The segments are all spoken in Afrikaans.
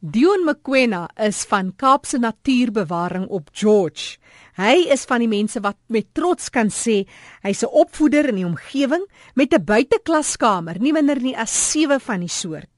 Dion Mkwena is van Kaapse Natuurbewaring op George. Hy is van die mense wat met trots kan sê hy's 'n opvoeder in die omgewing met 'n buiteklaskamer, nie minder nie as 7 van die soort.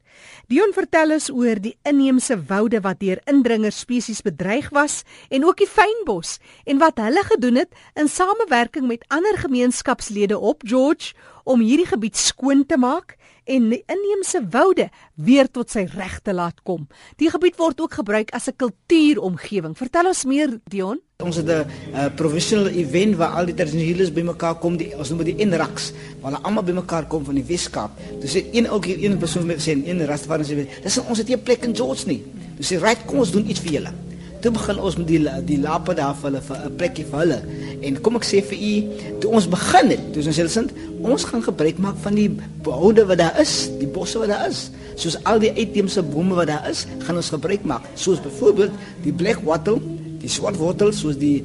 Dion vertel ons oor die inheemse woude wat deur indringer spesies bedreig was en ook die fynbos en wat hulle gedoen het in samewerking met ander gemeenskapslede op George om hierdie gebied skoon te maak en die inheemse woude weer tot sy reg te laat kom. Die gebied word ook gebruik as 'n kultuuromgewing. Vertel ons meer, Dion. Ons het 'n uh, professional event waar al die tradisionele bymekaar kom, die ons noem dit die Inraks, waar hulle almal bymekaar kom van die Weskaap. Dis een ook hier een persoon met sê een Rastafari sê, dis ons het hier 'n plek in George nie. Dis sê, "Right, kom ons doen iets vir julle." Toe begin ons met die die lape daar vir hulle vir 'n plekjie vir hulle. En kom ek sê vir u, toe ons begin het, toe ons sê sint, ons gaan gebruik maak van die boude wat daar is, die bosse wat daar is. Soos al die uitheemse bome wat daar is, gaan ons gebruik maak. Soos byvoorbeeld die black wattle, die swart wortel, soos die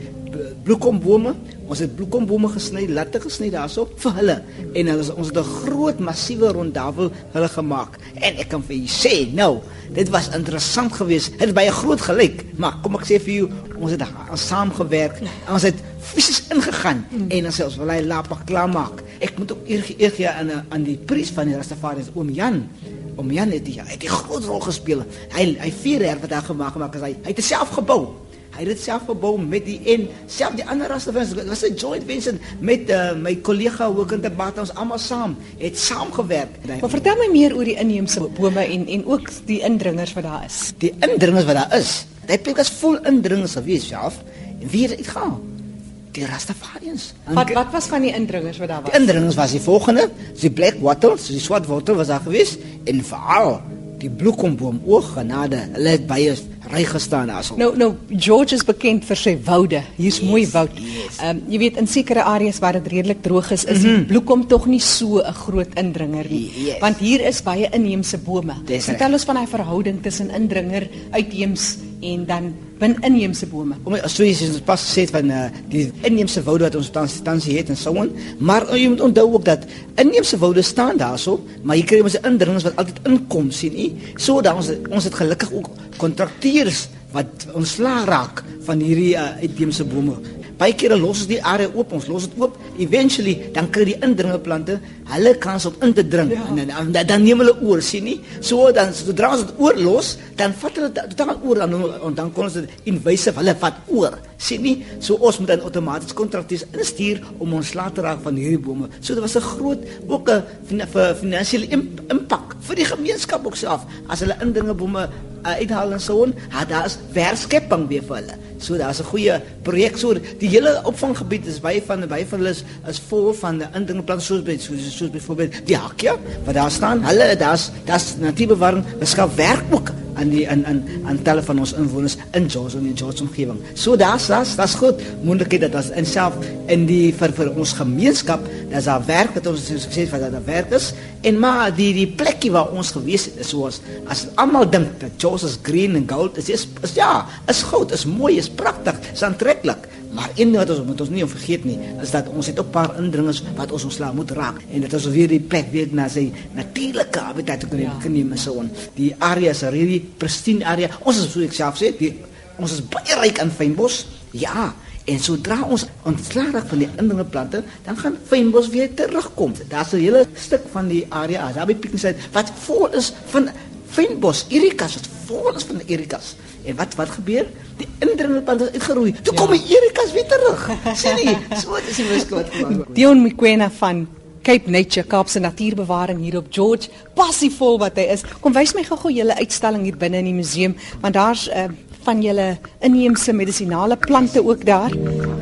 bloekombome. Ons het bloekombome gesny, latte gesny daarso vir hulle. En ons ons het 'n groot massiewe rondafel hulle gemaak. En ek kan vir julle sê, nou, dit was interessant geweest. Dit het baie groot gelyk, maar kom ek sê vir julle, ons het saamgewerk. Ons het fisies ingegaan en ons selfs wil hy lapak klaarmaak. Ek moet ook eer aan aan die priest van die Rastafari's oom Jan. Oom Jan het die, het 'n groot rol gespeel. Hy hy vier jaar wat daar gemaak gemaak as hy hy het self gebou. Hy het dit self gebou met die en self die ander Rastafari's was 'n joint venture met uh, my kollega Hoekend te Bata ons almal saam het saamgewerk. Maar vertel my meer oor die inheemse bome en en ook die indringers wat daar is. Die indringers wat daar is. Dit plek is vol indringers gewees self. En wie het uitgegaan? die Rastafarians. Wat wat was van die indringers wat daar was? Die indringers was die volgende, die black wattle, die swart wattle was daar gewees en veral die bloekomboom oog genade. Hulle het baie ry gestaan daarso. Nou nou George is bekend vir sy woude. Hier's yes, mooi woud. Ehm yes. um, jy weet in sekere areas waar dit redelik droog is, is mm -hmm. die mhm. bloekom tog nie so 'n groot indringer nie. Yes. Want hier is baie inheemse bome. Vertel ons van daai verhouding tussen indringer uitheems en dan bin inheemse bome. Om so is dit pas gesê van uh, die inheemse woude wat ons tans tans het en so on. Maar uh, jy moet onthou ook dat inheemse woude staan daarso, maar hier kry 'n indringers wat altyd inkom sien u. So dan ons ons het gelukkig ook kontrakteurs wat ontslaa raak van hierdie uh, uitheemse bome. Baie kere los ons die area oop, ons los dit oop. Eventually dan kry die indringerplante hulle kans om in te dring ja. en, en, en dan neem hulle oor, sien nie? So dan sodra ons dit oorlos, dan vat hulle dan oor dan en dan kon ons dit in wyse hulle vat oor. Sien nie? So ons moet dan outomaties kontrakte instuur om ons laat te raak van hierdie bome. So dit was 'n groot ook 'n finansiële impak vir die gemeenskap ook self as hulle indringerbome uh, uithaal en so on, het daar is verskepping weer vir hulle. So daar's 'n goeie projek so die hele opvanggebied is baie van baie van hulle is, is vol van die indringerplante soos by soos, soos byvoorbeeld die hakja wat daar staan. Hulle daar's daar's natuurbewaring, beskaf werk ook aan die aan aan aan talle van ons inwoners in George en George omgewing. So daar's daar's daar's goed moontlikheid dat in self in die vir vir ons gemeenskap dat daar werk dat ons sukses wat daar werk is en maar die die plekkie waar ons gewees het is soos as almal dink dat is green and gold is is, is ja, is goud, is mooi, is pragtig, is aantreklik. Maar een ding wat ons moet ons nie vergeet nie, is dat ons het ook 'n paar indringers wat ons ontslaa moet raak en dit is weer die plek weer na sy natuurlike habitat te ja. kan neem so on. Die area is 'n really pristine area. Ons is so ek self sê, die, ons is baie ryk aan fynbos. Ja, en sodra ons ontslaa raak van die indringerplante, dan gaan fynbos weer terugkom. Daar's 'n hele stuk van die area, by Pickenside wat vol is van fynbos, erikas wat vol is van erikas. En wat wat gebeur? Die indringerplant is uitgeroei. Toe ja. kom die erikas weer terug. Sien jy? So is die wiskot gemaak. Dion Mkwena van Cape Nature Kaapse Natuurbewaring hier op George, passievol wat hy is. Kom wys my gou-gou julle uitstalling hier binne in die museum, want daar's uh, van julle inheemse medisinale plante ook daar.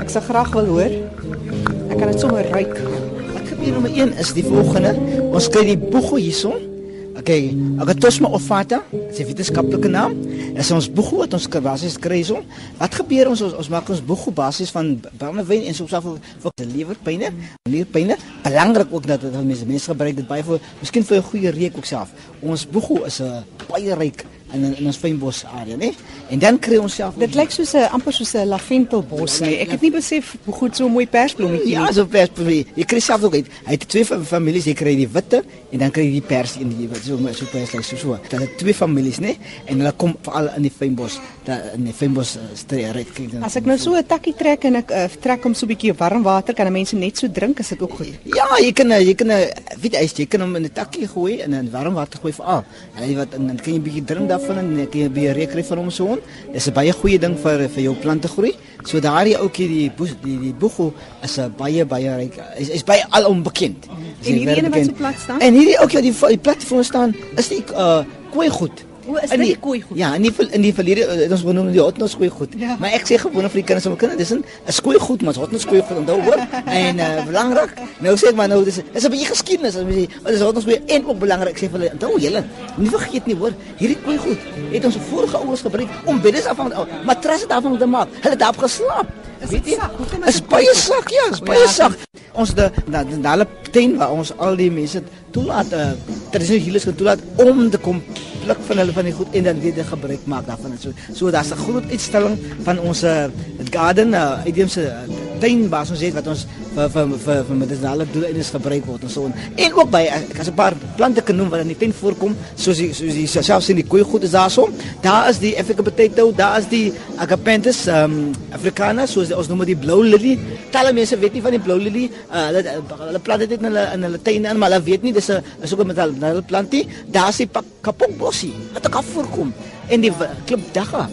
Ek sal graag wil hoor. Ek kan dit sommer ruik. Wat gebeur nommer 1 is die volgende. Ons kry die boegel hierson. Okay, Agatosma ovata, dis 'n wetenskaplike naam. Dis ons boegu wat ons basies kry so. Wat gebeur ons ons, ons maak ons boegu basies van brandewyn en soms af vir die lewerpyne, lewerpyne. Belangrik ook dat dit mense mense gebruik dit baie vir miskien vir 'n goeie reuk ook self. Ons boegu is 'n baie ryk in in ons fynbos area, né? En dan kry ons self Dit lyk soos 'n amper soos 'n laventelbos nie. Ek het nie besef hoe goed so 'n mooi persblommetjie Ja, so persblommetjie. Jy kry self ook uit. Hy het twee families, jy kry die witte en dan kry jy die pers in die wat so so pers lyk so so. Dit het twee families, né? En hulle kom veral in die fynbos, in die fynbos uh, streek ry kyk dan. As ek nou so 'n takkie trek en ek uh, trek hom so 'n bietjie warm water, kan mense net so drink, is dit ook goed. Ja, jy kan jy kan weet jy, jy kan hom in 'n takkie gooi en in warm water gooi veral. Hy wat en dan kan jy 'n bietjie drink daarvan en dan kan jy 'n bietjie reuk kry van hom so. Dis 'n baie goeie ding vir vir jou plante groei. So daardie ouetjie die boes, die die boegel is 'n baie baie ryk. Is is baie alom bekend. En hierdie ene wat so plat staan? En hierdie ouetjie wat die, die platform staan, is die uh koei goed. O, is dit die koei goed? Ja, in die in die verlede uh, ons genoem die hotnos koei goed. Ja. Maar ek sê gewoon vir die kinders om kinders, dis 'n skoei goed, maar hotnos koei goed onthou hoor. en uh belangrik. Nou sê ek maar nou dis is 'n bietjie geskiedenis as jy sê, wat is hotnos koei en ook belangrik sê vir hulle onthou julle, nie vergeet nie hoor, hierdie koei goed het ons vorige ouers gebruik om beddes af van matrasse daarvan te maak. Hulle het daarop geslaap. Weet jy? is baie sak, ja, is baie ja, sak. Ons de die hulle tuin waar ons al die mense toelaat uh tradisionele healers gaan toelaat om te kom pluk van hulle van die goed en dan weer gebruik maak daarvan en so. So daar's 'n groot uitstalling van ons garden uh, uitheemse uh, tuin waar ons het wat ons vir vir vir, vir medisinale doeleindes gebruik word en so. En ook by ek as 'n paar plante kan noem wat in die tuin voorkom, soos die soos die self sien die koei goed is daarso. Daar is die African potato, daar is die agapanthus um, africana, soos die, ons noem die blou lily. Talle mense weet nie van die blou lily. Uh, hulle hulle plant dit in hulle in hulle tuine in, maar hulle weet nie dis 'n is ook 'n met hulle hulle plantie. Daar is die kapokbossie wat ook voorkom en die klipdagga.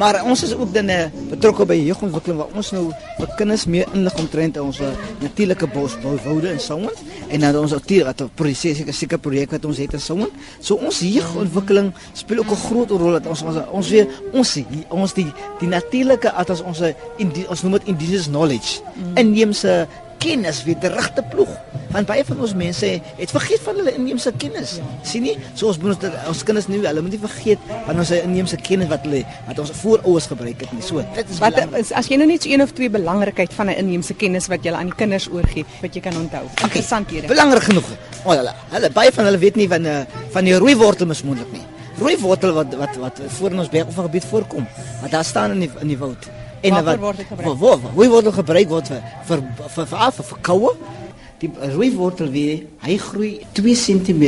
Maar ons is ook dan uh, betrokke by jeugontwikkeling waar ons nou vir kinders meer inlig omtrent ons uh, natuurlike bosbouwoude en so aan. En dan ons aktief wat 'n proses seker seker projek wat ons het en so aan. So ons jeugontwikkeling speel ook 'n groot rol dat ons ons ons weer ons ons die die natuurlike as ons indi, ons noem dit indigenous knowledge mm. inheemse kennis weer terug te ploeg. Want baie van ons mense het vergeet van hulle inheemse kennis. Ja. sien nie? So ons moet ons, ons kinders nie, hulle moet nie vergeet van ons inheemse kennis wat hulle wat ons voorouers gebruik het nie. So, dit is Wat is as jy nou net so een of twee belangrikheid van 'n inheemse kennis wat jy aan die kinders oorgee wat jy kan onthou. Interessanthede. Belangrik genoeg. Oh, hulle, hulle baie van hulle weet nie van uh, van die rooiwortel mismoontlik nie. Rooiwortel wat wat wat voor in ons berggebied voorkom. Wat daar staan in die in die woud. En Waarvoor wat word dit gebruik? Waar rooiwortel gebruik word vir vir vir vir, vir, vir koue. Die rooiwortel weer, hy groei 2 cm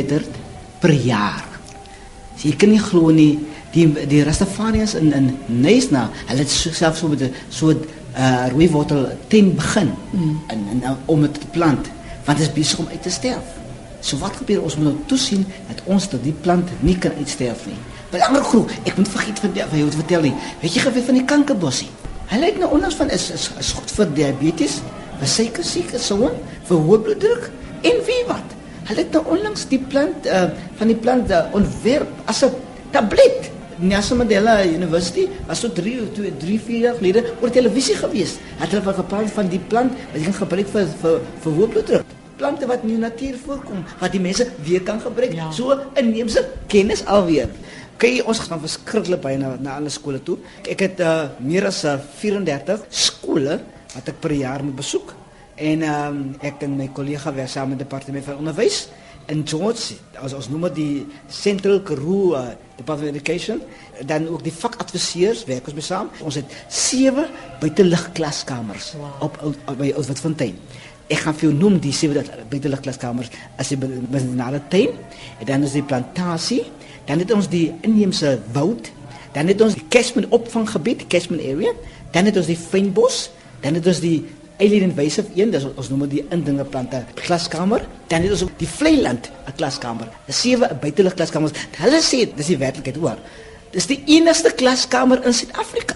per jaar. So jy kan nie glo nie die die Rastafarians in in Neisna, hulle het so, self so met 'n so 'n uh, rooiwortel teen begin mm. in, in om dit te plant want dit is besig om uit te sterf. So wat gebeur ons moet nou toesien dat ons dat die plant nie kan uitsterf nie. Belangrik groep, ek moet vergeet van van jou te vertel nie. Weet jy geweet van die kankerbossie? Hulle het nou onlangs van is is, is goed vir diabetes, suiker siek so on, vir hoë bloeddruk en wie wat. Hulle het nou onlangs die plant uh, van die plant uh, ontwerp as 'n tablet. Nelson Mandela University was so 3 2 3 4 jaar gelede oor televisie gewees. Het hulle wat gepraat van die plant wat jy kan gebruik vir vir vir hoë bloeddruk. Plante wat in die natuur voorkom wat die mense weer kan gebruik. Ja. So inheemse kennis alweer. Kyk, ons gaan verskriklik baie na na alle skole toe. Ek het uh, meer as uh, 34 skole wat ek per jaar moet besoek. En ehm um, ek en my kollega werk saam met die departement van onderwys in George, as ons noem die Central Karoo uh, Department of Education, dan ook die vakadviseurs werk ons mee saam. Ons het 7 buitelugklaskamers wow. op, op, op by Oudtshoornfontein. Ek gaan vir jou noem die sewe buitelugklaskamers as jy na die tuin en dan is die plantasie, dan het ons die inheemse woud, dan het ons die Cashman opvanggebied, Cashman area, dan het ons die fynbos, dan het ons die Eileen en Wyse een, dis ons noem dit die indinge plante klaskamer, dan het ons ook die Vleiland 'n klaskamer. Dis sewe buitelug klaskamers. Hulle sê dis die werklikheid hoor. Dis die enigste klaskamer in Suid-Afrika.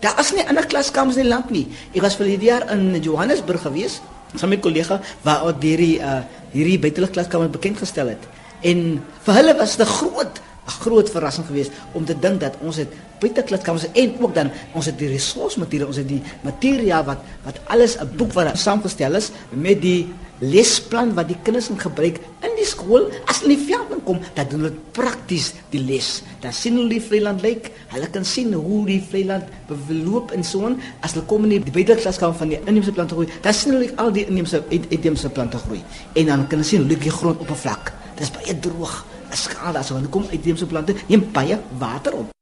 Daar is nie ander klaskamers in die land nie. Ek was vir hierdie jaar in Johannesburg gewees saam met 'n kollega waar ook hierdie uh hierdie buitelug klaskamer bekend gestel het. En vir hulle was dit groot 'n groot verrassing geweest om te dink dat ons het buiteklitskamers en ook dan ons het die resursmateriaal, ons het die materiaal wat wat alles 'n boek wat saamgestel is met die lesplan wat die kinders kan gebruik in die skool as hulle veld kom, dan doen hulle prakties die les. Dan sien hulle die Vryland lyk, hulle kan sien hoe die Vryland beloop en so on as hulle kom in die buiteklaskamer van die inheemse plante groei. Dan sien hulle al die inheemse uitheemse plante groei en dan kan hulle sien hoe die grondoppervlak. Dit is baie droog skaal daarso want kom uitheemse plante neem baie water op.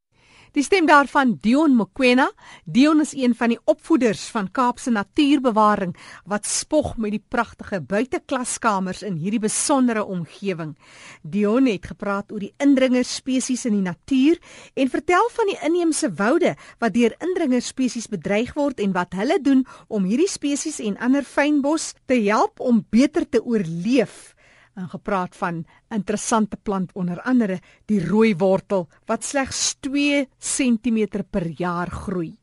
Die stem daarvan Dion Mokwena. Dion is een van die opvoeders van Kaapse Natuurbewaring wat spog met die pragtige buiteklاسkamers in hierdie besondere omgewing. Dion het gepraat oor die indringerspesies in die natuur en vertel van die inheemse woude wat deur indringerspesies bedreig word en wat hulle doen om hierdie spesies en ander fynbos te help om beter te oorleef en gepraat van interessante plant onder andere die rooi wortel wat slegs 2 cm per jaar groei.